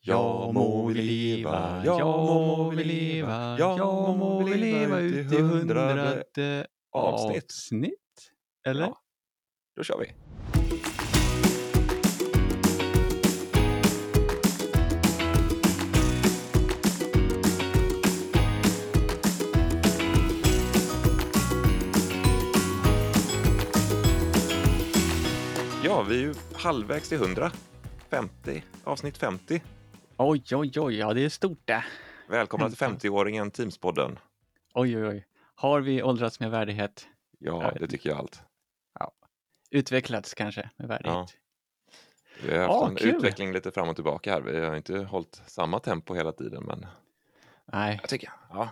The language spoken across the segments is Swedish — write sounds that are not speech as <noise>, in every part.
Ja må vi leva, ja må vi leva, ja må vi leva ut i hundrade avsnitt. avsnitt. Eller? Ja. Då kör vi. Ja, vi är ju halvvägs till 100. 50, avsnitt 50. Oj, oj, oj, ja det är stort det. Välkomna till 50-åringen Teamspodden. Oj, oj, oj. Har vi åldrats med värdighet? Ja, det tycker jag allt. Utvecklats kanske med värdighet? Vi har haft Ja, en kul. utveckling lite fram och tillbaka här. Vi har inte hållit samma tempo hela tiden, men Nej, jag tycker, ja.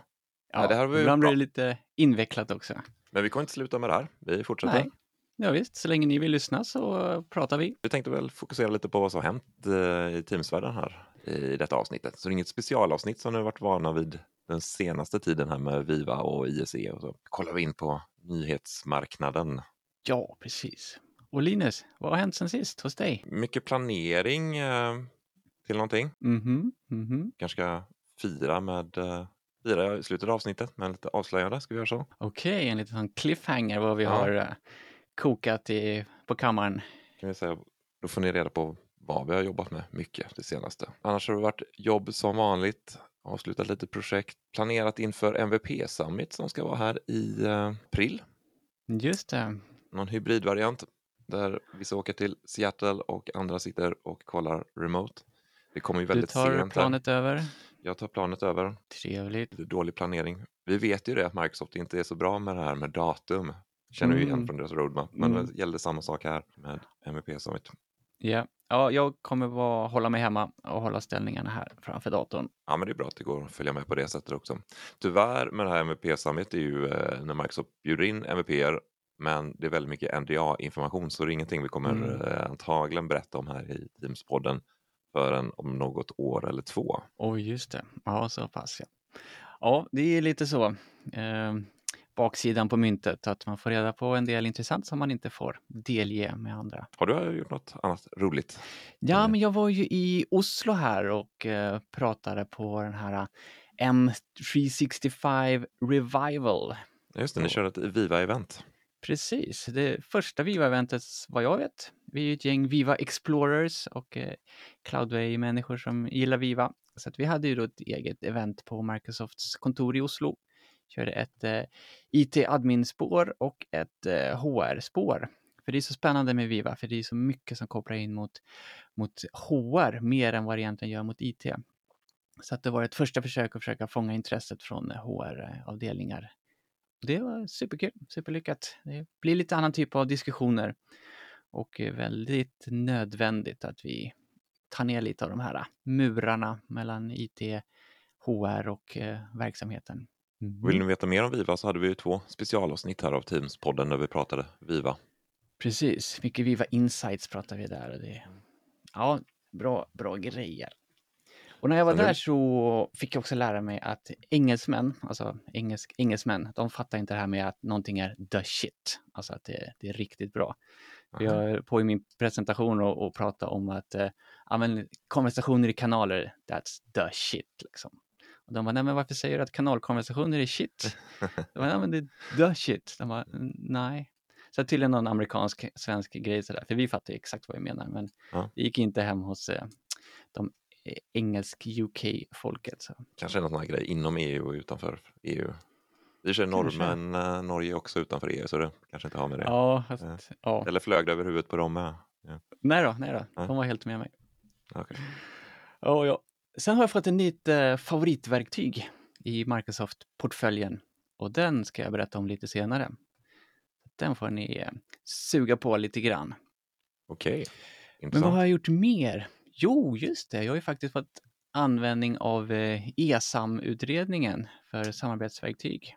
ja, Nej, det här var ibland blir det lite invecklat också. Men vi kommer inte sluta med det här. Vi fortsätter. Nej, ja, visst, så länge ni vill lyssna så pratar vi. Vi tänkte väl fokusera lite på vad som har hänt eh, i Teamsvärlden här i detta avsnittet. Så det är inget specialavsnitt som ni har varit vana vid den senaste tiden här med Viva och ISE. Och så kollar vi in på nyhetsmarknaden. Ja, precis. Och Linus, vad har hänt sen sist hos dig? Mycket planering eh, till någonting. Mhm, mhm. Kanske ska fira med eh, fira i slutet av avsnittet med lite avslöjande. Ska vi göra så? Okej, en liten cliffhanger vad vi Ja. har eh, kokat i, på kammaren. Kan vi säga. Då får ni reda på vad vi har jobbat med mycket det senaste. Annars har det varit jobb som vanligt. Avslutat lite projekt. Planerat inför MVP Summit som ska vara här i eh, april. Just det. Någon hybridvariant där vissa åker till Seattle och andra sitter och kollar remote. Det kommer ju Du väldigt tar sent. här. planet över. Jag tar planet över. Trevligt. Dålig planering. Vi vet ju det att Microsoft inte är så bra med det här med datum. Känner vi igen Mm. från deras roadmap. Men Mm. det gällde samma sak här med MVP Summit. Ja. ja, jag kommer vara, hålla mig hemma och hålla ställningarna här framför datorn. Ja, men det är bra att det går att följa med på det sättet också. Tyvärr med det här MVP Summit är ju eh, när Microsoft bjuder in MVP-er men det är väldigt mycket NDA-information så det är ingenting vi kommer Mm. eh, antagligen berätta om här i Teams-podden förrän om något år eller två. Oj, just det. Ja, så pass ja. Ja, det är lite så. Eh, baksidan på myntet, att man får reda på en del intressant som man inte får delge med andra. Har du gjort något annat roligt? Ja, men jag var ju i Oslo här och eh, pratade på den här M365 Revival. Just det, ni körde ett Viva-event. Precis, det första Viva-eventet vad jag vet. Vi är ju ett gäng Viva Explorers och eh, Cloudway-människor som gillar Viva. Så att vi hade ju då ett eget event på Microsofts kontor i Oslo. Körde ett eh, IT-admin-spår och ett eh, HR-spår. För det är så spännande med Viva, för det är så mycket som kopplar in mot, mot HR mer än vad det egentligen gör mot IT. Så att det var ett första försök att försöka fånga intresset från eh, HR-avdelningar det var superkul, superlyckat. Det blir lite annan typ av diskussioner och väldigt nödvändigt att vi tar ner lite av de här murarna mellan IT, HR och eh, verksamheten. Mm. Vill ni veta mer om Viva så hade vi ju två specialavsnitt här av Teams-podden där vi pratade Viva. Precis, mycket Viva Insights pratar vi där. Och det, ja, bra, bra grejer. Och när jag var där så fick jag också lära mig att engelsmän, alltså engelsk, engelsmän, de fattar inte det här med att någonting är the shit, alltså att det, det är riktigt bra. För Jag är på i min presentation och, och prata om att eh, konversationer i kanaler, that's the shit. Liksom. Och de bara, nej men varför säger du att kanalkonversationer är shit? <laughs> Jag bara, nej men det är the shit. De bara, "Mm, nej. Så tydligen någon amerikansk, svensk grej sådär, för vi fattar ju exakt vad jag menar, men Ja. det gick inte hem hos eh, de eh, engelsk-UK-folket. Så. Kanske någon sån här grej inom EU och utanför EU. I och för sig Kanske. norrmän, eh, Norge är också utanför EU så det kanske inte har med det. Ja, fast, Ja. ja. Eller flög det över huvudet på dem med? Ja. Nej då, nej då, de var helt med mig. okej. Ja, ja. Sen har jag fått ett nytt eh, favoritverktyg i Microsoft-portföljen och den ska jag berätta om lite senare. Den får ni eh, suga på lite grann. Okej, Men vad har jag gjort mer? Jo, just det, jag har ju faktiskt fått användning av eh, ESAM-utredningen för samarbetsverktyg.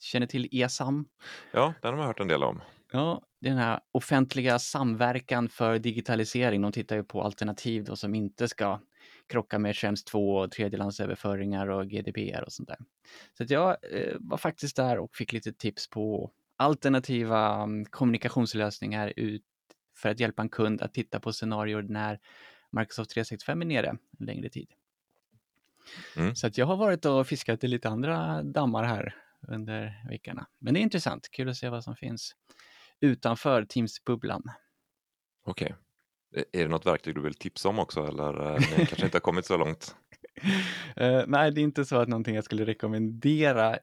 Känner till ESAM? Ja, den har man hört en del om. Ja, den här offentliga samverkan för digitalisering, de tittar ju på alternativ då som inte ska krocka med Schrems 2 och tredjelandsöverföringar och GDPR och sånt där. Så jag eh, var faktiskt där och fick lite tips på alternativa mm, kommunikationslösningar ut för att hjälpa en kund att titta på scenarier när Microsoft 365 är nere en längre tid. Mm. Så att jag har varit och fiskat i lite andra dammar här under veckorna. Men det är intressant, kul att se vad som finns utanför Teams-bubblan. Okej. Okay. Är det något verktyg du vill tipsa om också eller eh, ni kanske inte har kommit så långt? uh, <laughs> nej, det är inte så att någonting jag skulle rekommendera,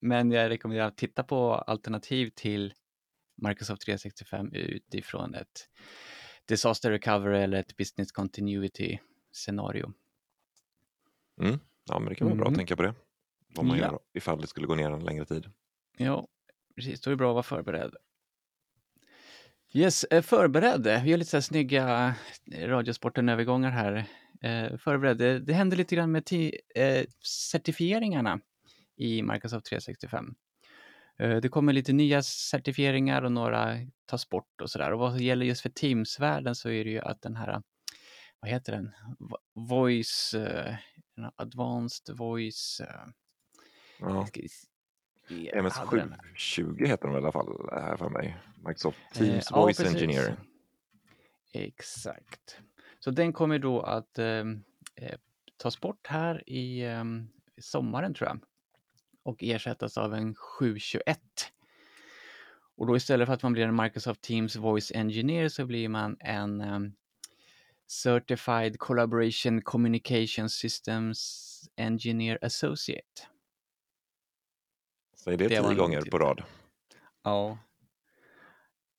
men jag rekommenderar att titta på alternativ till Microsoft 365 utifrån ett disaster recovery eller ett business continuity scenario. Mm. Ja, men det kan vara bra att Mm. tänka på det. Vad man Ja. gör ifall det skulle gå ner en längre tid. Ja, precis. Då är det bra att vara förberedd. Yes, eh, förberedd. Vi har lite så här snygga eh, Radiosporten-övergångar här. Eh. Det, händer lite grann med eh, certifieringarna i Microsoft 365. Eh, det kommer lite nya certifieringar och några tas bort och sådär. Och vad gäller just för Teams-världen så är det ju att den här, vad heter den? Vo- Voice, Advanced Voice, Ja. MS720 heter de i alla fall här för mig. Microsoft Eh, Teams ja, Voice precis. Engineer. Exakt. Så den kommer då att eh, eh, tas bort här i eh, sommaren tror jag och ersättas av en 721. Och då istället för att man blir en Microsoft Teams Voice Engineer så blir man en eh, Certified Collaboration Communication Systems Engineer Associate. Säg det, Det tio gånger på rad. Ja.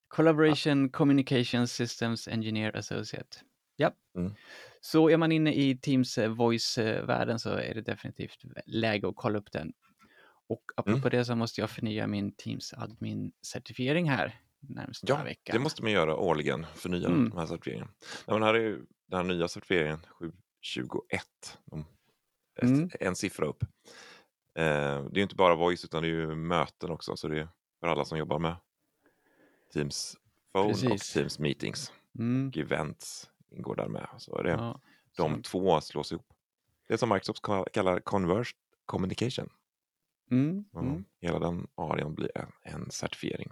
Collaboration Communication Systems Engineer Associate. Ja. Mm. Så är man inne i Teams eh, Voice-världen så är det definitivt läge att kolla upp den. Och apropå det så måste jag förnya min Teams admin-certifiering här närmsta Ja, veckan. det måste man göra årligen, förnya Mm. de här certifieringarna. Nej, men här är ju den här nya certifieringen 721, de- ett, Mm. en siffra upp. Eh, det är ju inte bara voice utan det är ju möten också, så det är för alla som jobbar med Teams Phone och Precis. Teams Meetings. Mm. Och events ingår där med. Så det, Ja. de så- två slås ihop. Det som Microsoft ka- kallar Converged Communication. Mm. Och Mm. Hela den arean blir en, en certifiering.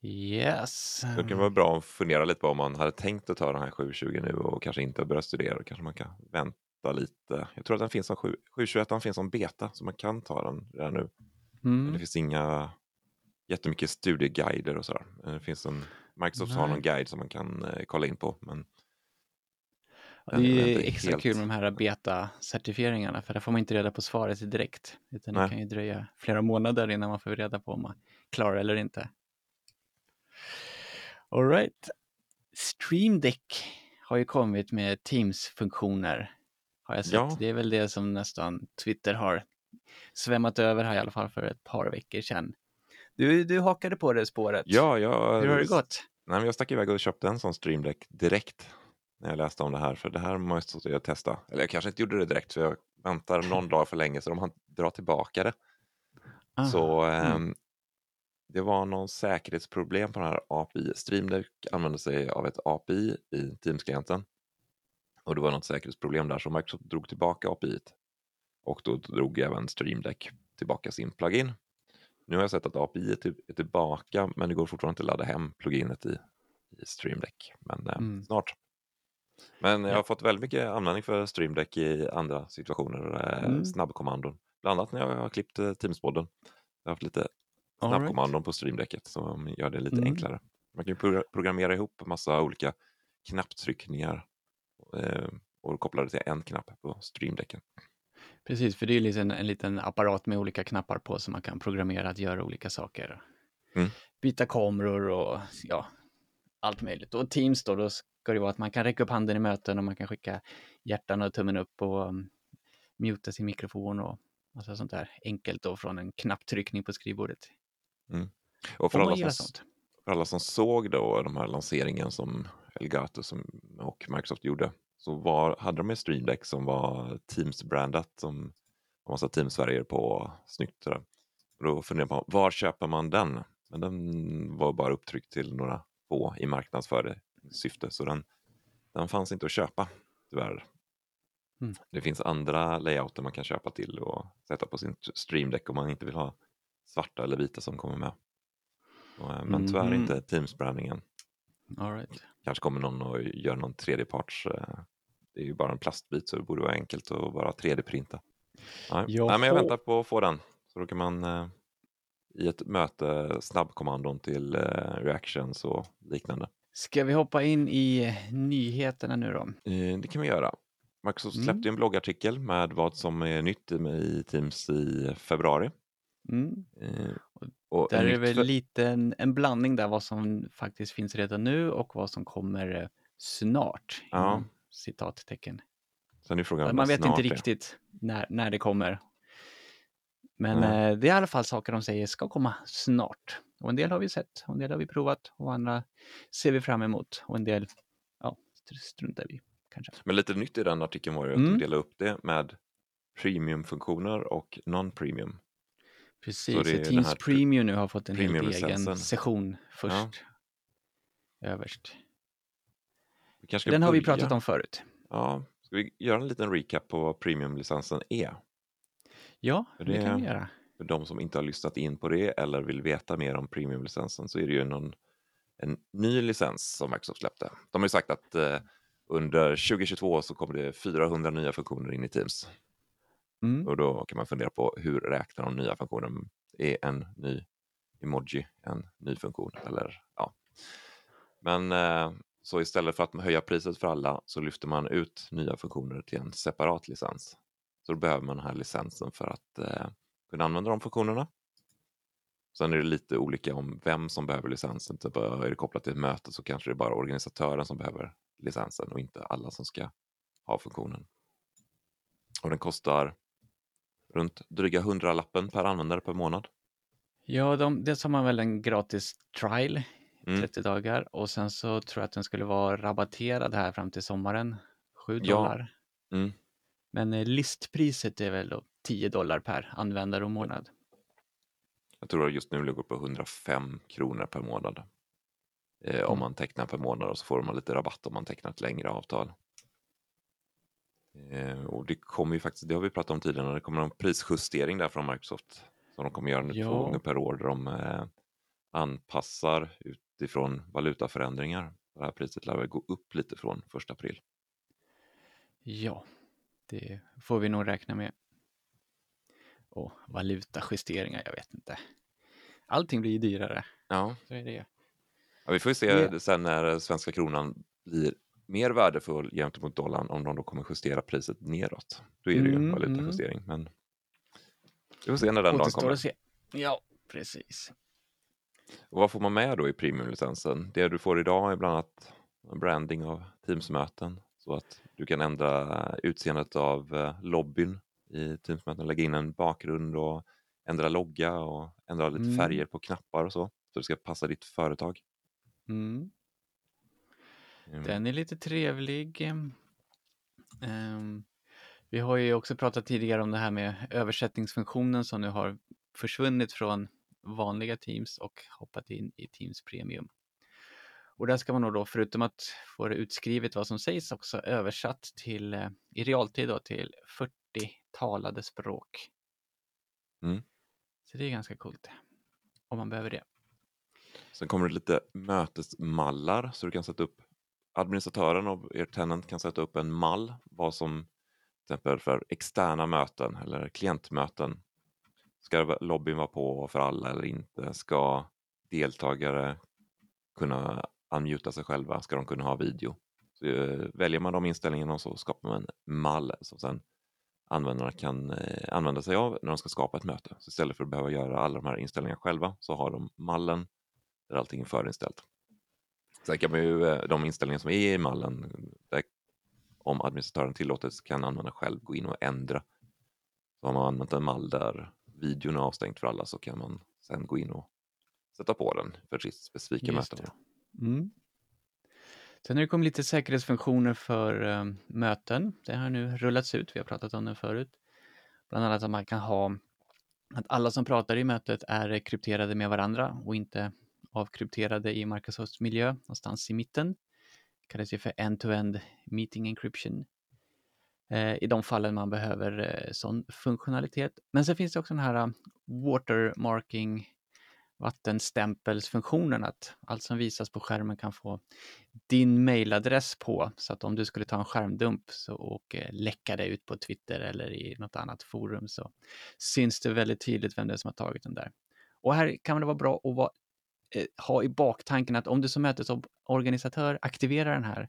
Yes. Det kan vara bra att fundera lite på om man hade tänkt att ta den här 720 nu och kanske inte börja studera. Kanske man kan vänta lite. Jag tror att den finns som 7, 721 den finns som beta så man kan ta den redan nu. Men det Mm. finns inga jättemycket studieguider och sådär. Eh, Det finns en, Microsoft har Nej. någon guide som man kan eh, kolla in på. Men Ja, Det är är extra helt- kul med de här beta-certifieringarna för där får man inte reda på svaret direkt. Utan det kan ju dröja flera månader innan man får reda på om man klarar eller inte. Alright. Stream Deck har ju kommit med Teams-funktioner. Har jag sett. Ja. Det är väl det som nästan Twitter har svämmat över här i alla fall för ett par veckor sedan. Du, du hakade på det spåret. ja, jag, Hur har det gått? Nej, jag stack iväg och köpte en sån Stream Deck direkt när jag läste om det här. För det här måste jag testa. Eller jag kanske inte gjorde det direkt för jag väntar någon dag för länge så de har dra tillbaka det. Ah, Så mm. ehm, det var någon säkerhetsproblem på den här API. Stream Deck använde sig av ett API i Teams-klienten. Och det var något säkerhetsproblem där så Microsoft drog tillbaka API. Och då drog även Stream Deck tillbaka sin plugin. Nu har jag sett att API är, till, är tillbaka men det går fortfarande inte att ladda hem pluginet i, i Stream Deck. Men eh, Mm. snart. Men jag har fått väldigt mycket användning för Stream Deck i andra situationer. Eh, Mm. Snabbkommandon. Bland annat när jag har klippt eh, Teams-podden. Jag har haft lite snabbkommandon på Streamdecket som gör det lite Mm. enklare. Man kan programmera ihop massa olika knapptryckningar och koppla det till en knapp på Streamdecken. Precis, för det är liksom en, en liten apparat med olika knappar på som man kan programmera att göra olika saker. Mm. Byta kameror och ja, allt möjligt. Och Teams då, då ska det vara att man kan räcka upp handen i möten och man kan skicka hjärtan och tummen upp och um, muta sin mikrofon och massa sånt där enkelt då från en knapptryckning på skrivbordet. Och för alla, som, för alla som såg då de här lanseringen som Elgato som, och Microsoft gjorde så var, hade de ett Streamdeck som var Teams-brandat som var massa Teams-färger på, snyggt sådär. Och då funderade på var köper man den? Men den var bara upptryckt till några få i marknadsförde syfte så den, den fanns inte att köpa tyvärr. Mm. Det finns andra layouter man kan köpa till och sätta på sin Streamdeck om man inte vill ha svarta eller vita som kommer med. Eh, Men tyvärr Mhm. inte Teams-brandingen. All right. Kanske kommer någon och gör någon tredjeparts... Eh, det är ju bara en plastbit så det borde vara enkelt att bara 3D-printa. Nej. Nej, men jag väntar på att få den. Så då kan man eh, i ett möte snabbkommandon till eh, reactions och liknande. Ska vi hoppa in i nyheterna nu då? Eh, det kan vi göra. Microsoft mm. släppte en bloggartikel med vad som är nytt i Teams i februari. Mm. Och där är det väl lite en, en, blandning där vad som faktiskt finns redan nu och vad som kommer eh, snart. Ja. Citattecken. Sen är frågan Man vet inte riktigt när, när det kommer. Men mm. eh, det är i alla fall saker de säger ska komma snart. Och en del har vi sett, och en del har vi provat och andra ser vi fram emot och en del ja, struntar vi kanske. Men lite nytt i den artikeln var ju att mm. de delade upp det med premiumfunktioner och non-premium. Precis, så Teams Premium nu har fått en helt egen session först. Ja. Överst. Den har vi pratat om förut. Ja, ska vi göra en liten recap på vad premiumlicensen är? Ja, det, det kan vi göra. För de som inte har lyssnat in på det eller vill veta mer om premiumlicensen så är det ju någon, en ny licens som Microsoft släppte. De har ju sagt att eh, under 2022 så kommer det 400 nya funktioner in i Teams. Mm. Och då kan man fundera på hur räknar de nya funktionen? Är en ny emoji en ny funktion? Eller, ja. Men eh, så istället för att höja priset för alla så lyfter man ut nya funktioner till en separat licens. Så då behöver man den här licensen för att eh, kunna använda de funktionerna. Sen är det lite olika om vem som behöver licensen. Typ, eh, är det kopplat till ett möte så kanske det är bara organisatören som behöver licensen och inte alla som ska ha funktionen. Och den kostar runt dryga hundralappen per användare per månad. Ja, de, dels har man väl en gratis trial, mm. 30 dagar och sen så tror jag att den skulle vara rabatterad här fram till sommaren, 7 dollar. Ja. Mm. Men eh, listpriset är väl då 10 dollar per användare och månad. Jag tror att just nu ligger på 105 kronor per månad. Eh, mm. Om man tecknar per månad och så får man lite rabatt om man tecknar ett längre avtal. Eh, och det kommer ju faktiskt, det har vi pratat om tidigare, det kommer en prisjustering där från Microsoft som de kommer göra nu ja. två gånger per år där de eh, anpassar utifrån valutaförändringar. Det här priset lär väl gå upp lite från 1 april. Ja, det får vi nog räkna med. Och valutajusteringar, jag vet inte. Allting blir ju dyrare. Ja. Så är det. Ja, vi får se yeah. sen när svenska kronan blir mer värdefull gentemot dollarn om de då kommer justera priset neråt. Då är det ju en mm, valutajustering. Mm. Men vi får se när den dagen kommer. Se. Ja, precis. Och vad får man med då i premiumlicensen? Det du får idag är bland annat branding av Teamsmöten så att du kan ändra utseendet av eh, lobbyn i Teamsmöten, lägga in en bakgrund och ändra logga och ändra lite mm. färger på knappar och så. Så det ska passa ditt företag. Mm. Mm. Den är lite trevlig. Um, vi har ju också pratat tidigare om det här med översättningsfunktionen som nu har försvunnit från vanliga Teams och hoppat in i Teams Premium. Och där ska man nog då, förutom att få det utskrivet vad som sägs, också översatt till, eh, i realtid då, till 40 talade språk. Mm. Så det är ganska coolt om man behöver det. Sen kommer det lite mötesmallar så du kan sätta upp administratören och er tenant kan sätta upp en mall vad som till exempel för externa möten eller klientmöten. Ska lobbyn vara på för alla eller inte? Ska deltagare kunna unmuta sig själva? Ska de kunna ha video? Så, eh, väljer man de inställningarna så skapar man en mall som sen användarna kan eh, använda sig av när de ska skapa ett möte. Så istället för att behöva göra alla de här inställningarna själva så har de mallen där allting är förinställt. Sen kan man ju, eh, de inställningar som är i mallen, där, om administratören tillåter så kan användaren själv gå in och ändra. Så har man använt en mall där videon är avstängd för alla så kan man sen gå in och sätta på den för sitt specifika möte. Mm. Sen har det kommit lite säkerhetsfunktioner för um, möten. Det har nu rullats ut, vi har pratat om det förut. Bland annat att man kan ha att alla som pratar i mötet är krypterade med varandra och inte avkrypterade i Microsofts miljö någonstans i mitten. Det kallas ju för end-to-end meeting encryption. Eh, I de fallen man behöver eh, sån funktionalitet. Men sen finns det också den här eh, watermarking vattenstämpelsfunktionen, att allt som visas på skärmen kan få din mailadress på, så att om du skulle ta en skärmdump så, och läcka det ut på Twitter eller i något annat forum så syns det väldigt tydligt vem det är som har tagit den där. Och här kan det vara bra att vara, ha i baktanken att om du som mötesorganisatör aktiverar den här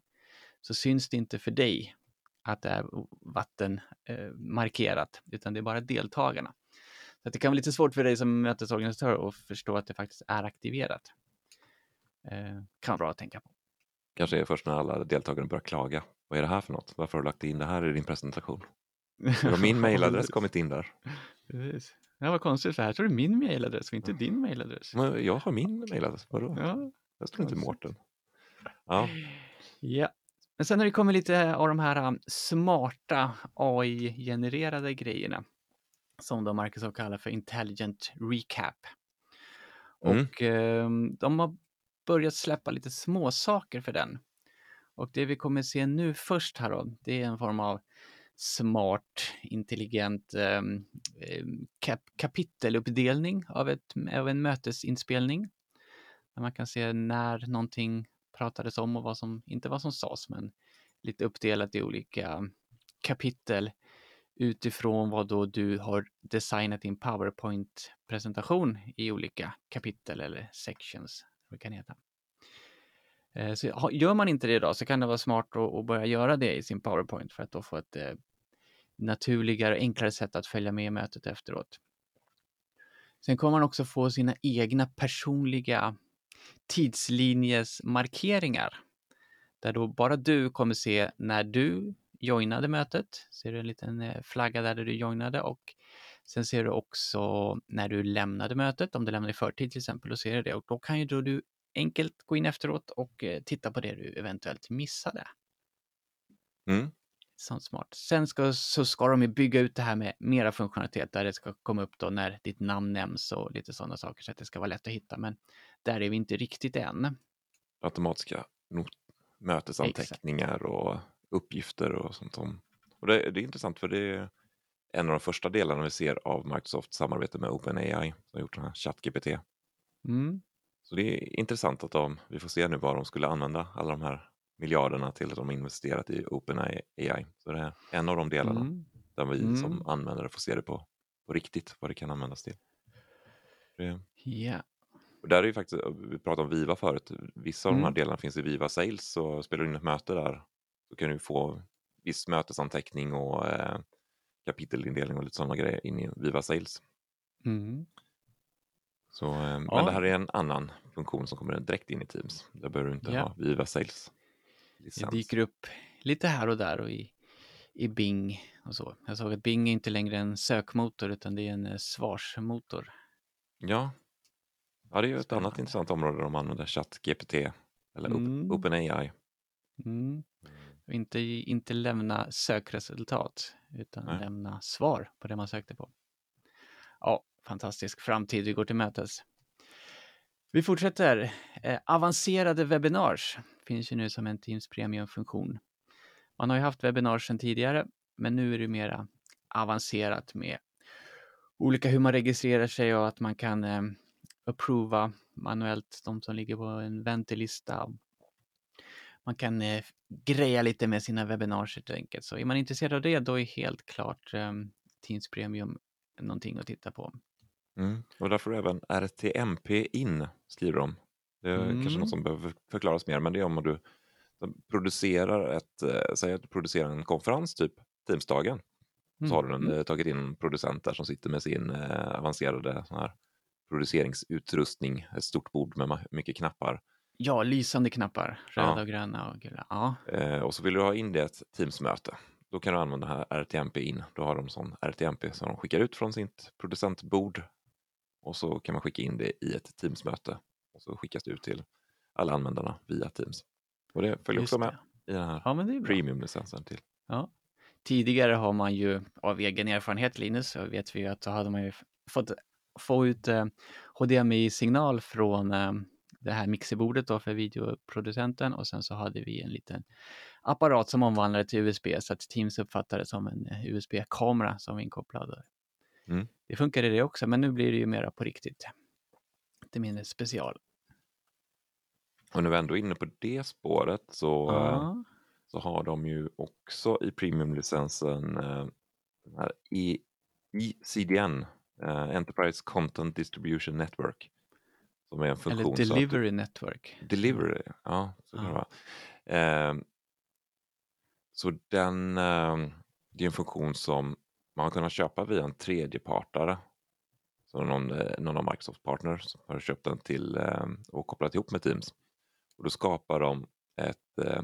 så syns det inte för dig att det är vattenmarkerat, eh, utan det är bara deltagarna. Så det kan vara lite svårt för dig som mötesorganisatör att förstå att det faktiskt är aktiverat. Eh, kan vara bra att tänka på. Kanske är först när alla deltagare börjar klaga. Vad är det här för något? Varför har du lagt in det här i din presentation? <laughs> Har min mejladress kommit in där? Precis. Ja, vad konstigt, för här står det min mejladress och inte din mejladress. Men jag har min mejladress, vadå? Ja. Jag står inte Mårten. Ja. ja, men sen har det kommit lite av de här um, smarta AI-genererade grejerna som då Microsoft kallar för Intelligent Recap. Mm. Och eh, de har börjat släppa lite småsaker för den. Och det vi kommer se nu först här då, det är en form av smart, intelligent eh, kap kapiteluppdelning av, ett, av en mötesinspelning. Där man kan se när någonting pratades om och vad som, inte vad som sades, men lite uppdelat i olika kapitel utifrån vad då du har designat din PowerPoint-presentation i olika kapitel eller sections, vad det kan heta. Eh, så gör man inte det idag så kan det vara smart att börja göra det i sin PowerPoint för att då få ett eh, naturligare och enklare sätt att följa med mötet efteråt. Sen kommer man också få sina egna personliga tidslinjesmarkeringar där då bara du kommer se när du joinade mötet. Ser du en liten eh, flagga där, där du joinade och sen ser du också när du lämnade mötet, om du lämnade i förtid till exempel, och ser du det och då kan ju då du enkelt gå in efteråt och eh, titta på det du eventuellt missade. Mm. Sånt smart. Sen ska, så ska de ju bygga ut det här med mera funktionalitet där det ska komma upp då när ditt namn nämns och lite sådana saker så att det ska vara lätt att hitta. Men där är vi inte riktigt än. Automatiska mötesanteckningar Exakt. och uppgifter och sånt. Som, och det, det, är intressant för det är en av de första delarna vi ser av Microsofts samarbete med OpenAI som har gjort den här ChatGPT. Mm. Så det är intressant att de, vi får se nu vad de skulle använda alla de här miljarderna till att de investerat i OpenAI. Så det är en av de delarna mm. där vi mm. som användare får se det på, på riktigt, vad det kan användas till. Det, yeah. Och där är ju faktiskt, vi pratade om Viva förut, vissa av de här mm. delarna finns i Viva Sales så spelar du in ett möte där så kan du få viss mötesanteckning och eh, kapitelindelning och lite sådana grejer in i Viva Sales. Mm. Så, eh, ja. Men det här är en annan funktion som kommer direkt in i Teams. Där behöver du inte ja. ha Viva Sales. Det dyker upp lite här och där och i, i Bing och så. Jag såg att Bing är inte längre en sökmotor utan det är en eh, svarsmotor. Ja, ja det är ju ett annat intressant område där de använder ChatGPT eller mm. OpenAI. Mm. Inte, inte lämna sökresultat utan Nej. lämna svar på det man sökte på. Ja, fantastisk framtid vi går till mötes. Vi fortsätter. Eh, avancerade webinars finns ju nu som en Teams Premium-funktion. Man har ju haft webbinarier sedan tidigare, men nu är det mera avancerat med olika hur man registrerar sig och att man kan eh, approva manuellt de som ligger på en väntelista man kan eh, greja lite med sina webbinarier helt enkelt. Så är man intresserad av det, då är helt klart eh, Teams Premium någonting att titta på. Mm. Och du även RTMP in, skriver de. Det är mm. kanske något som behöver förklaras mer, men det är om du producerar ett, eh, säg att du producerar en konferens, typ Teamsdagen. Mm. Så har du en, mm. Eh, tagit in en producent där som sitter med sin eh, avancerade sån här produceringsutrustning, ett stort bord med mycket knappar Ja, lysande knappar, röda ja. och gröna och gula. Ja. Eh, och så vill du ha in det i ett Teams-möte. Då kan du använda här RTMP in. Då har de sån RTMP som de skickar ut från sitt producentbord. Och så kan man skicka in det i ett Teams-möte. Och så skickas det ut till alla användarna via Teams. Och det följer Just också med det. i den här ja, premium-licensen till. Ja. Tidigare har man ju av egen erfarenhet Linus, så vet vi att så hade man ju fått få ut eh, HDMI-signal från eh, det här mixerbordet då för videoproducenten och sen så hade vi en liten apparat som omvandlade till USB så att Teams uppfattade det som en eh, USB-kamera som var inkopplad. Mm. Det funkade det också, men nu blir det ju mera på riktigt. till min special. Och när vi ändå är inne på det spåret så, Ja. så har de ju också i premiumlicensen eh, här E- ECDN, eh, Enterprise Content Distribution Network. Som är en funktion Eller så att Delivery Network. Delivery, ja. Så kan det Ja. vara. Eh, så den, eh, det är en funktion som man har kunnat köpa via en tredjepartare. Så någon, eh, någon av Microsofts partners har köpt den till eh, och kopplat ihop med Teams. Och då skapar de ett eh,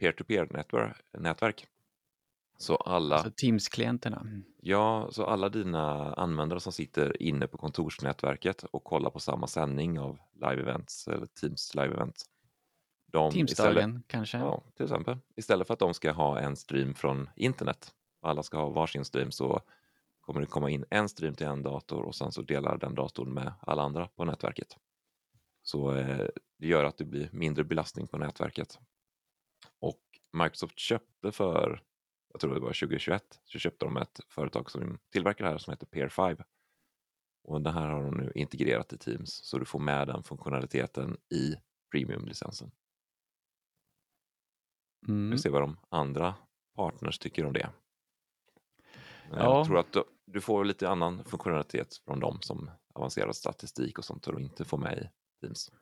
peer-to-peer-nätverk. Så alla, Alltså Teams-klienterna. ja, så alla dina användare som sitter inne på kontorsnätverket och kollar på samma sändning av live-events eller Teams live-events. Teamsdagen kanske. Ja, till exempel. Istället för att de ska ha en stream från internet, alla ska ha varsin stream, så kommer det komma in en stream till en dator och sen så delar den datorn med alla andra på nätverket. Så eh, det gör att det blir mindre belastning på nätverket. Och Microsoft köpte för, jag tror det var 2021, så köpte de ett företag som tillverkar det här som heter Peer5. Och det här har de nu integrerat i Teams så du får med den funktionaliteten i premiumlicensen. Mm. Vi ser vad de andra partners tycker om det. Ja. Jag tror att du, får lite annan funktionalitet från dem som avancerad statistik och sånt och du inte får med i Teams.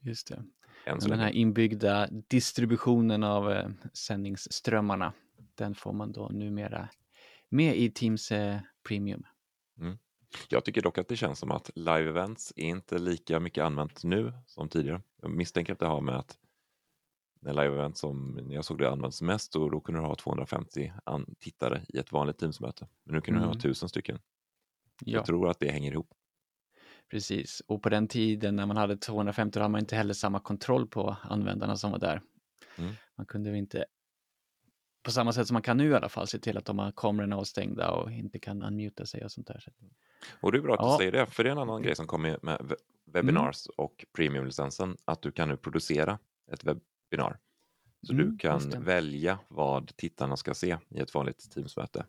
Just det. Den här inbyggda distributionen av eh, sändningsströmmarna, den får man då numera med i Teams eh, Premium. Jag tycker dock att det känns som att live events är inte lika mycket använt nu som tidigare. Jag misstänker att det har med att när live event som när jag såg det används mest och då kunde du ha 250 an- tittare i ett vanligt Teamsmöte. Men nu kan du ha Mm. 1000 stycken. Ja, Jag tror att det hänger ihop. Precis. Och på den tiden när man hade 250 då hade man inte heller samma kontroll på användarna som var där. Mm. Man kunde inte, på samma sätt som man kan nu i alla fall, se till att de har kamerorna avstängda och inte kan unmuta sig och sånt där. Så- Och det är bra att Ja. du säger det, för det är en annan grej som kommer med we- webinars Mm. och premiumlicensen, att du kan nu producera ett webbinar. Så Mm, du kan välja vad tittarna ska se i ett vanligt Teamsmöte.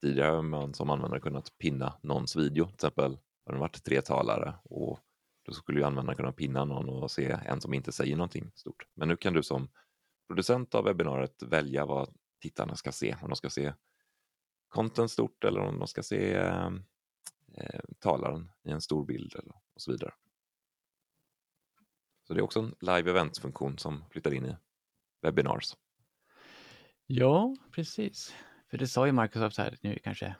Tidigare har man som användare kunnat pinna någons video, till exempel har det varit tre talare och då skulle ju användaren kunna pinna någon och se en som inte säger någonting stort. Men nu kan du som producent av webbinariet välja vad tittarna ska se, om de ska se content stort eller om de ska se eh, eh, talaren i en stor bild eller, och så vidare. Så det är också en live events-funktion som flyttar in i webinars. Ja, precis. För det sa ju Microsoft här nu kanske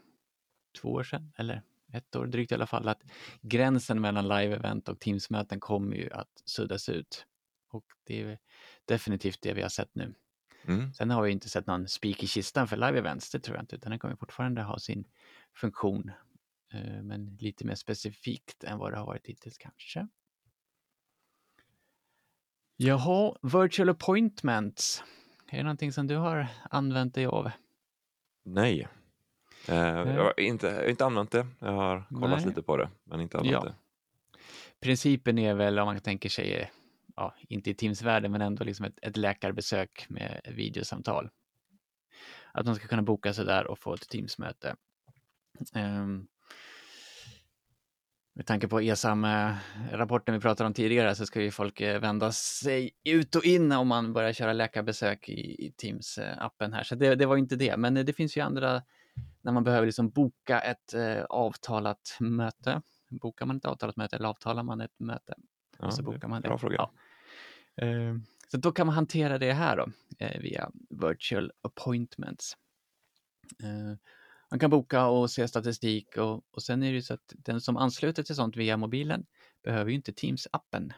två år sedan, eller ett år drygt i alla fall, att gränsen mellan live-event och Teams-möten kommer ju att suddas ut. Och det är definitivt det vi har sett nu. Mm. Sen har vi inte sett någon spik i kistan för live-events, det tror jag inte, utan den kommer fortfarande ha sin funktion. Eh, Men lite mer specifikt än vad det har varit hittills kanske. Jaha, virtual appointments. Är det någonting som du har använt dig av? Nej. Eh, jag, har inte, jag har inte använt det. Jag har kollat Nej. lite på det, men inte använt Ja. det. Principen är väl om man tänker sig, ja, inte i Teams-världen, men ändå liksom ett, ett läkarbesök med videosamtal. Att man ska kunna boka sig där och få ett Teams-möte. Um, med tanke på ESAM-rapporten vi pratade om tidigare så ska ju folk eh, vända sig ut och in om man börjar köra läkarbesök i, i Teams-appen här. Så det, det var inte det, men det finns ju andra när man behöver liksom boka ett eh, avtalat möte. Bokar man ett avtalat möte eller avtalar man ett möte? Ja, och så bokar man det. Bra fråga. Ja. Eh, så då kan man hantera det här då, eh, via virtual appointments. Eh, man kan boka och se statistik och, och sen är det ju så att den som ansluter till sånt via mobilen behöver ju inte Teams-appen.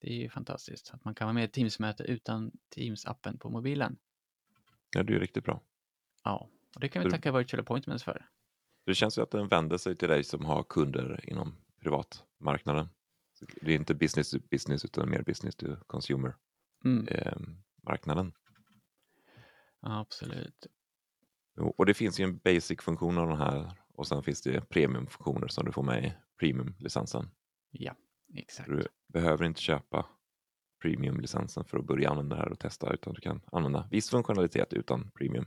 Det är ju fantastiskt att man kan vara med i ett Teams-möte utan Teams-appen på mobilen. Ja, det är ju riktigt bra. Ja, och det kan vi tacka virtual appointments för. Det känns ju att den vänder sig till dig som har kunder inom privatmarknaden. Så Det är inte business to business utan mer business to consumer Mm, eh, marknaden. absolut. Jo, Och det finns ju en basic-funktion av den här och sen finns det premiumfunktioner som du får med i premium-licensen. Ja, exakt. Du behöver inte köpa premium-licensen för att börja använda det här och testa utan du kan använda viss funktionalitet utan premium.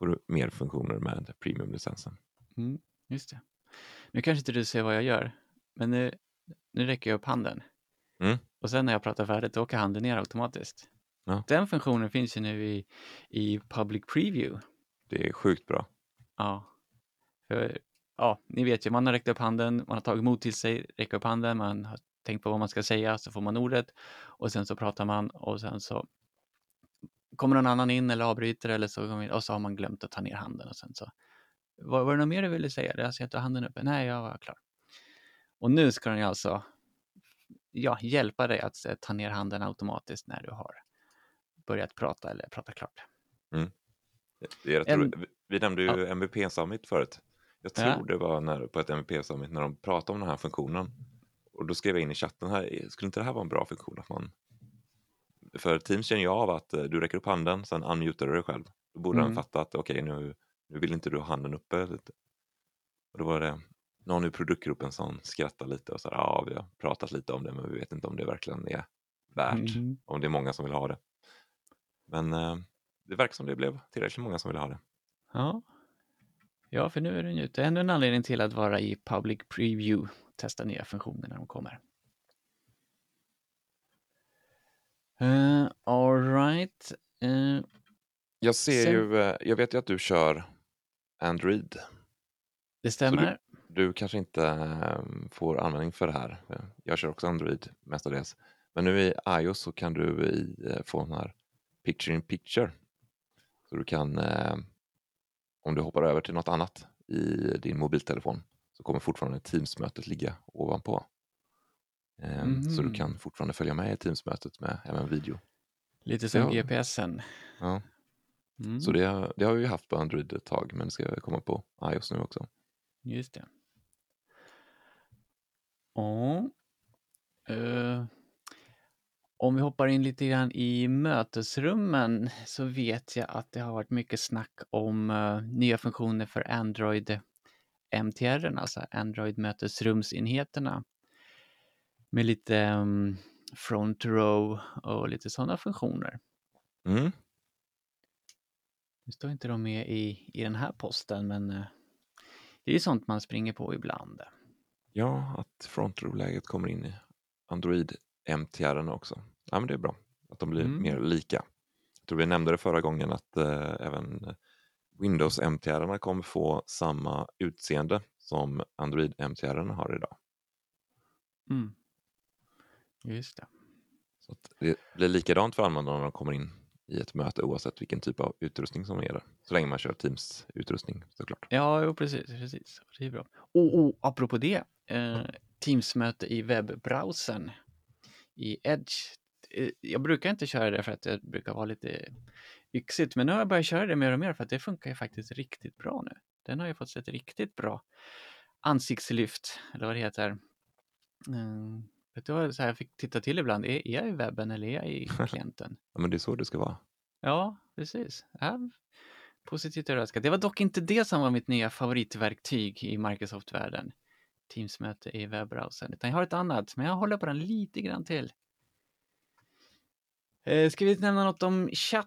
Får du mer funktioner med premium-licensen. Mm, just det. Nu kanske inte du ser vad jag gör, men eh, nu räcker jag upp handen. Mm. Och sen när jag pratar färdigt, då åker handen ner automatiskt. Ja. Den funktionen finns ju nu i, i Public Preview. Det är sjukt bra. Ja. För, ja, ni vet ju, man har räckt upp handen, man har tagit mod till sig, räcka upp handen, man har tänkt på vad man ska säga, så får man ordet och sen så pratar man och sen så kommer någon annan in eller avbryter eller så, och så har man glömt att ta ner handen och sen så var, var det något mer du ville säga? Jag ser att du har handen uppe. Nej, jag var klar. Och nu ska den ju alltså ja, hjälpa dig att eh, ta ner handen automatiskt när du har börjat prata eller prata klart. Det är En- roligt. Vi nämnde ju Ja. MVP Summit förut. Jag tror Ja. det var när, på ett MVP Summit när de pratade om den här funktionen. Och då skrev jag in i chatten här, skulle inte det här vara en bra funktion? Att man... För Teams känner ju av att eh, du räcker upp handen, sen unmutar du dig själv. Då borde Mm. den fatta att okej, nu, nu vill inte du ha handen uppe. Lite. Och då var det någon i produktgruppen som skrattade lite och sa ja, vi har pratat lite om det, men vi vet inte om det verkligen är värt, Mhm. om det är många som vill ha det. Men eh, det verkar som det blev tillräckligt många som vill ha det. Ja. ja, för nu är den ute. Ännu en anledning till att vara i Public Preview. Testa nya funktioner när de kommer. Uh, all right. Eh, Jag ser Sen- ju, eh, jag vet ju att du kör Android. det stämmer. Du kanske inte eh, får användning för det här. Jag kör också Android mestadels. Men nu i iOS så kan du i, eh, få den här picture in picture. Så du kan, eh, om du hoppar över till något annat i din mobiltelefon så kommer fortfarande Teams-mötet ligga ovanpå. Eh, Så du Mhm. kan fortfarande följa med i Teams-mötet med även video. Lite som Ja. GPSen. Ja. Mm, Så det, det har vi haft på Android ett tag men det ska komma på iOS nu också. Just det. Ja. Eh, om vi hoppar in lite grann i mötesrummen så vet jag att det har varit mycket snack om eh, nya funktioner för Android MTR, alltså Android mötesrumsenheterna. Med lite um, front row och lite sådana funktioner. Mm. Nu står inte de med i, i den här posten men eh, det är ju sånt man springer på ibland. Ja, att front row-läget kommer in i Android MTR också. Ja, men det är bra att de blir Mm. mer lika. Jag tror vi nämnde det förra gången att eh, även Windows MTR kommer få samma utseende som Android MTR har idag. Mm. Just det. Så det blir likadant för användarna när de kommer in i ett möte oavsett vilken typ av utrustning som är där. Så länge man kör Teams-utrustning såklart. Ja, jo, precis, precis. Det är bra. Och, och apropå det, eh, Teams-möte i webbbrowsern i Edge. Eh, Jag brukar inte köra det för att det brukar vara lite yxigt, men nu har jag börjat köra det mer och mer för att det funkar ju faktiskt riktigt bra nu. Den har ju fått ett riktigt bra ansiktslyft, eller vad det heter. Mm. Vet du vad så här jag fick titta till ibland? Är är jag i webben eller är jag i <laughs> klienten? Ja, men det är så det ska vara. Ja, precis. Ja, positivt överraskad. Det var dock inte det som var mitt nya favoritverktyg i Microsoft-världen. Teams-möte i webbrowsern, utan jag har ett annat, men jag håller på den lite grann till. Eh, ska vi nämna något om chatt?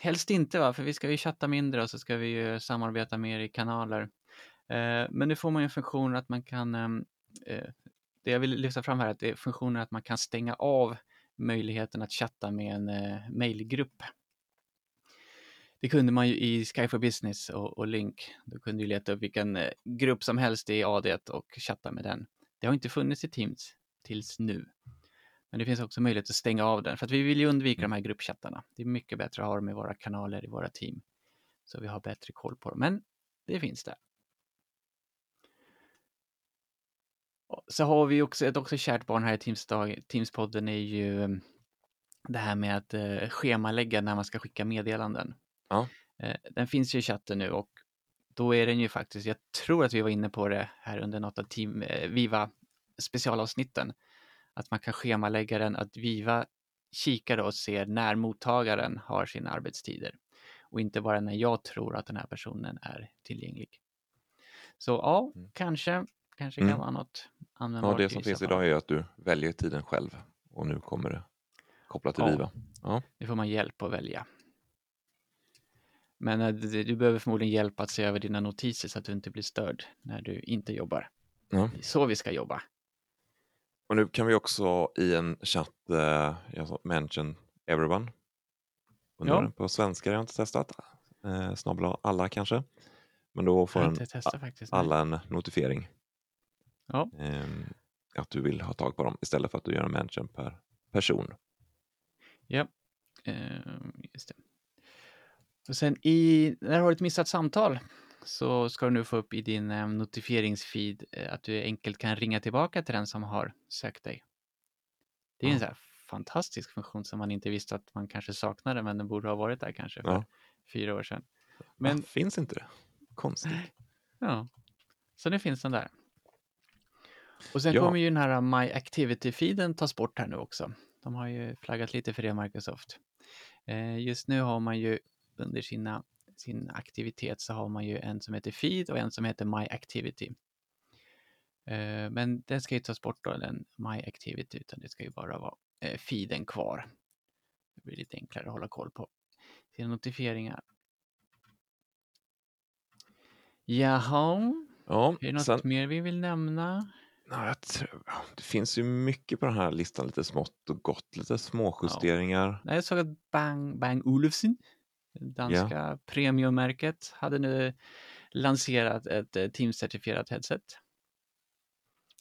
Helst inte va, för vi ska ju chatta mindre och så ska vi ju samarbeta mer i kanaler. Eh, men nu får man ju en funktion att man kan, ehm, eh, det jag vill lyfta fram här, är att det är funktionen att man kan stänga av möjligheten att chatta med en eh, mailgrupp. Det kunde man ju i Sky for Business och, och Link. Då kunde du leta upp vilken eh, grupp som helst i AD och chatta med den. Det har inte funnits i Teams tills nu. Men det finns också möjlighet att stänga av den, för att vi vill ju undvika de här gruppchattarna. Det är mycket bättre att ha dem i våra kanaler, i våra team. Så vi har bättre koll på dem. Men det finns där. Och så har vi också ett också kärt barn här i Teams-dag- Teams-podden är ju eh, det här med att eh, schemalägga när man ska skicka meddelanden. Ja. Eh, den finns ju i chatten nu och då är den ju faktiskt, jag tror att vi var inne på det här under något av team, eh, Viva specialavsnitten, att man kan schemalägga den, att Viva kikar då och ser när mottagaren har sina arbetstider och inte bara när jag tror att den här personen är tillgänglig. Så ja, Mm. kanske, kanske kan Mm. vara något Ja, användbart. det i som finns idag är att du väljer tiden själv och nu kommer det kopplat till Ja. Viva. Nu får man hjälp att välja. Men eh, du, behöver förmodligen hjälp att se över dina notiser så att du inte blir störd när du inte jobbar. Ja. Det är så vi ska jobba. Och nu kan vi också i en chatt jag sa mention everyone. Undrar Ja. på svenska, jag har inte testat. Eh, Snabel alla kanske. Men då får Jag en, alla en notifiering. Ja. ehm, att du vill ha tag på dem istället för att du gör en mention per person. Ja, ehm, just det. Och sen i, när du har ett missat samtal så ska du nu få upp i din eh, notifieringsfeed eh, att du enkelt kan ringa tillbaka till den som har sökt dig. Det är en Ja. så här fantastisk funktion som man inte visste att man kanske saknade, men den borde ha varit där kanske för Ja. fyra år sedan. Men Men finns inte det? Konstigt. ja, så nu finns den där. Och sen Ja. kommer ju den här My Activity-feeden tas bort här nu också. De har ju flaggat lite för det, Microsoft. Eh, Just nu har man ju under sina, sin aktivitet så har man ju en som heter Feed och en som heter My Activity. Eh, Men den ska ju tas bort då, den My Activity, utan det ska ju bara vara eh, feeden kvar. Det blir lite enklare att hålla koll på sina notifieringar. Jaha, Ja, är det något sen, mer vi vill nämna? Ja, jag tror, det finns ju mycket på den här listan, lite smått och gott, lite småjusteringar. Nej, Jag såg att Bang, Bang Olufsen, danska premiummärket, hade nu lanserat ett eh, Teams-certifierat headset.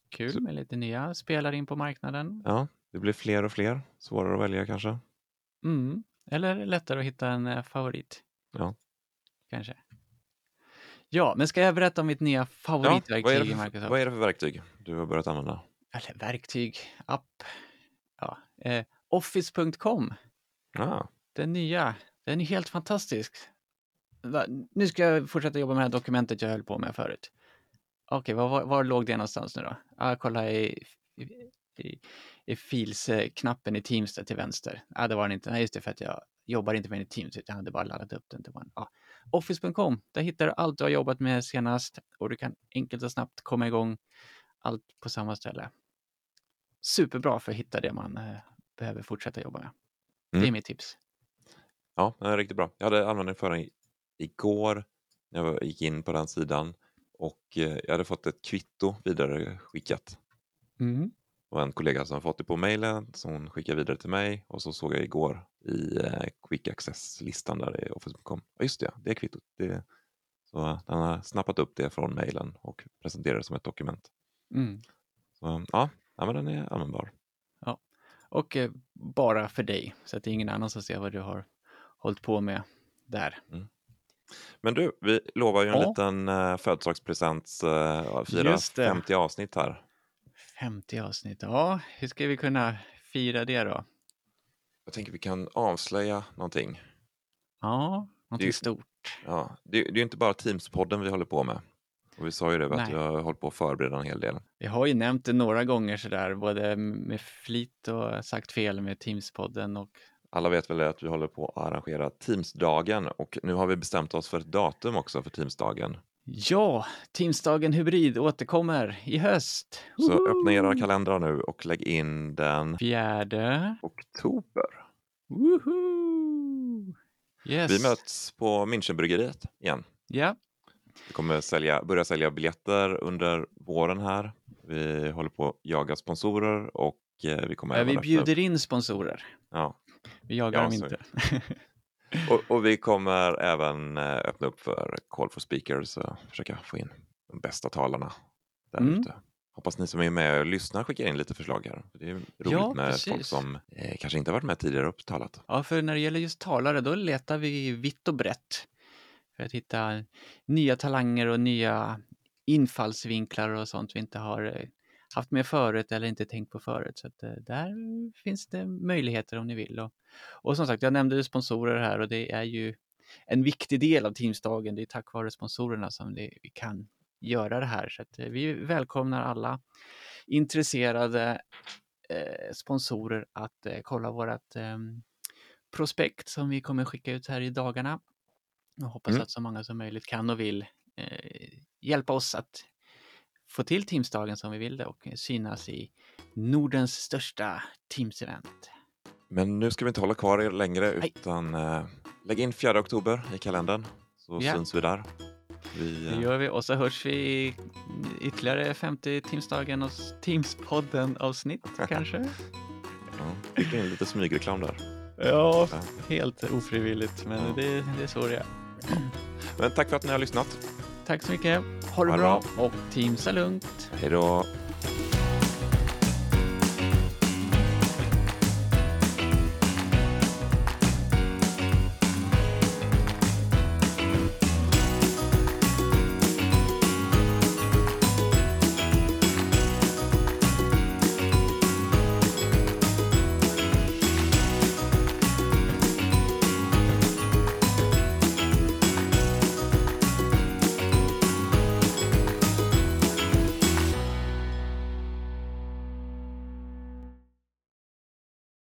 Kul Så- med lite nya spelare in på marknaden. Ja, det blir fler och fler, svårare att välja kanske. Mm. Eller lättare att hitta en eh, favorit. Ja. Kanske. Ja, men ska jag berätta om mitt nya Ja, favoritverktyg vad, är det i för, Microsoft? vad är det för verktyg du har börjat använda? Eller verktyg, app. Ja. Eh, Office.com. Ah, Den nya, den är helt fantastisk. Nu ska jag fortsätta jobba med det här dokumentet jag höll på med förut. Okej, var, var, var låg det någonstans nu då? Ja, kolla i, i, i, i Files-knappen i Teams där till vänster. Ja, det var den inte. Nej, just det, för att jag jobbar inte med den i Teams, utan jag hade bara laddat upp den till bara, ja. Office.com, där hittar du allt du har jobbat med senast och du kan enkelt och snabbt komma igång allt på samma ställe. Superbra för att hitta det man eh, behöver fortsätta jobba med. Det är Mm. mitt tips. ja, den är riktigt bra. Jag hade användning för den igår när jag gick in på den sidan och eh, jag hade fått ett kvitto vidare skickat. Mm. Och en kollega som fått det på mejlen som hon skickade vidare till mig och så såg jag igår i eh, Quick Access-listan där i Office.com. Ja, just det, det är kvittot. Det, så den har snappat upp det från mejlen och presenterar det som ett dokument. Mm. Så, ja, ja, men den är användbar. Och eh, bara för dig, så att det är ingen annan som ser vad du har hållit på med där. Men du, vi lovar ju en Ja. liten uh, födelsedagspresent, uh, fira Just det. 50 avsnitt här. 50 avsnitt, ja, hur ska vi kunna fira det då? Jag tänker vi kan avslöja någonting. Ja, någonting Det- stort. Ja, det, det är ju inte bara Teams-podden vi håller på med. Och vi sa ju det, att Nej. vi har hållit på att förbereda en hel del. Vi har ju nämnt det några gånger sådär, både med flit och sagt fel med Teams-podden och Alla vet väl att vi håller på att arrangera Teamsdagen och nu har vi bestämt oss för ett datum också för Teamsdagen. Ja, Teamsdagen Hybrid återkommer i höst. Så Woho! öppna era kalendrar nu och lägg in den Fjärde. oktober. Woohoo! Yes. Vi möts på Münchenbryggeriet igen. Ja, Vi kommer sälja, börja sälja biljetter under våren här. Vi håller på att jaga sponsorer och eh, vi kommer Ja, vi bjuder in sponsorer. Ja, Vi jagar Ja, dem inte. <laughs> och, och vi kommer även eh, öppna upp för Call for Speakers och försöka få in de bästa talarna där Mm. ute. Hoppas ni som är med och lyssnar skickar in lite förslag här. Det är roligt Ja, med precis. folk som eh, kanske inte har varit med tidigare och talat. Ja, för när det gäller just talare, då letar vi vitt och brett för att hitta nya talanger och nya infallsvinklar och sånt vi inte har eh, haft med förut eller inte tänkt på förut. Så att, eh, där finns det möjligheter om ni vill. Och, och som sagt, jag nämnde sponsorer här och det är ju en viktig del av Teamsdagen. Det är tack vare sponsorerna som det, vi kan göra det här. Så att, eh, vi välkomnar alla intresserade eh, sponsorer att eh, kolla vårat eh, prospekt som vi kommer skicka ut här i dagarna. Och hoppas Mm. att så många som möjligt kan och vill eh, hjälpa oss att få till Teamsdagen som vi ville och synas i Nordens största Teams-event. Men nu ska vi inte hålla kvar er längre utan eh, lägg in 4 oktober i kalendern så ja. syns vi där. Vi. Det eh, gör vi och så hörs vi i ytterligare 50 Teamsdagen och Teamspodden avsnitt <laughs> kanske. Ja, fick in lite smygreklam där. Ja, helt ofrivilligt men ja. det, det är så det är. Men tack för att ni har lyssnat. Tack så mycket. Ha det bra. Och teamsa Lugnt. Hej då.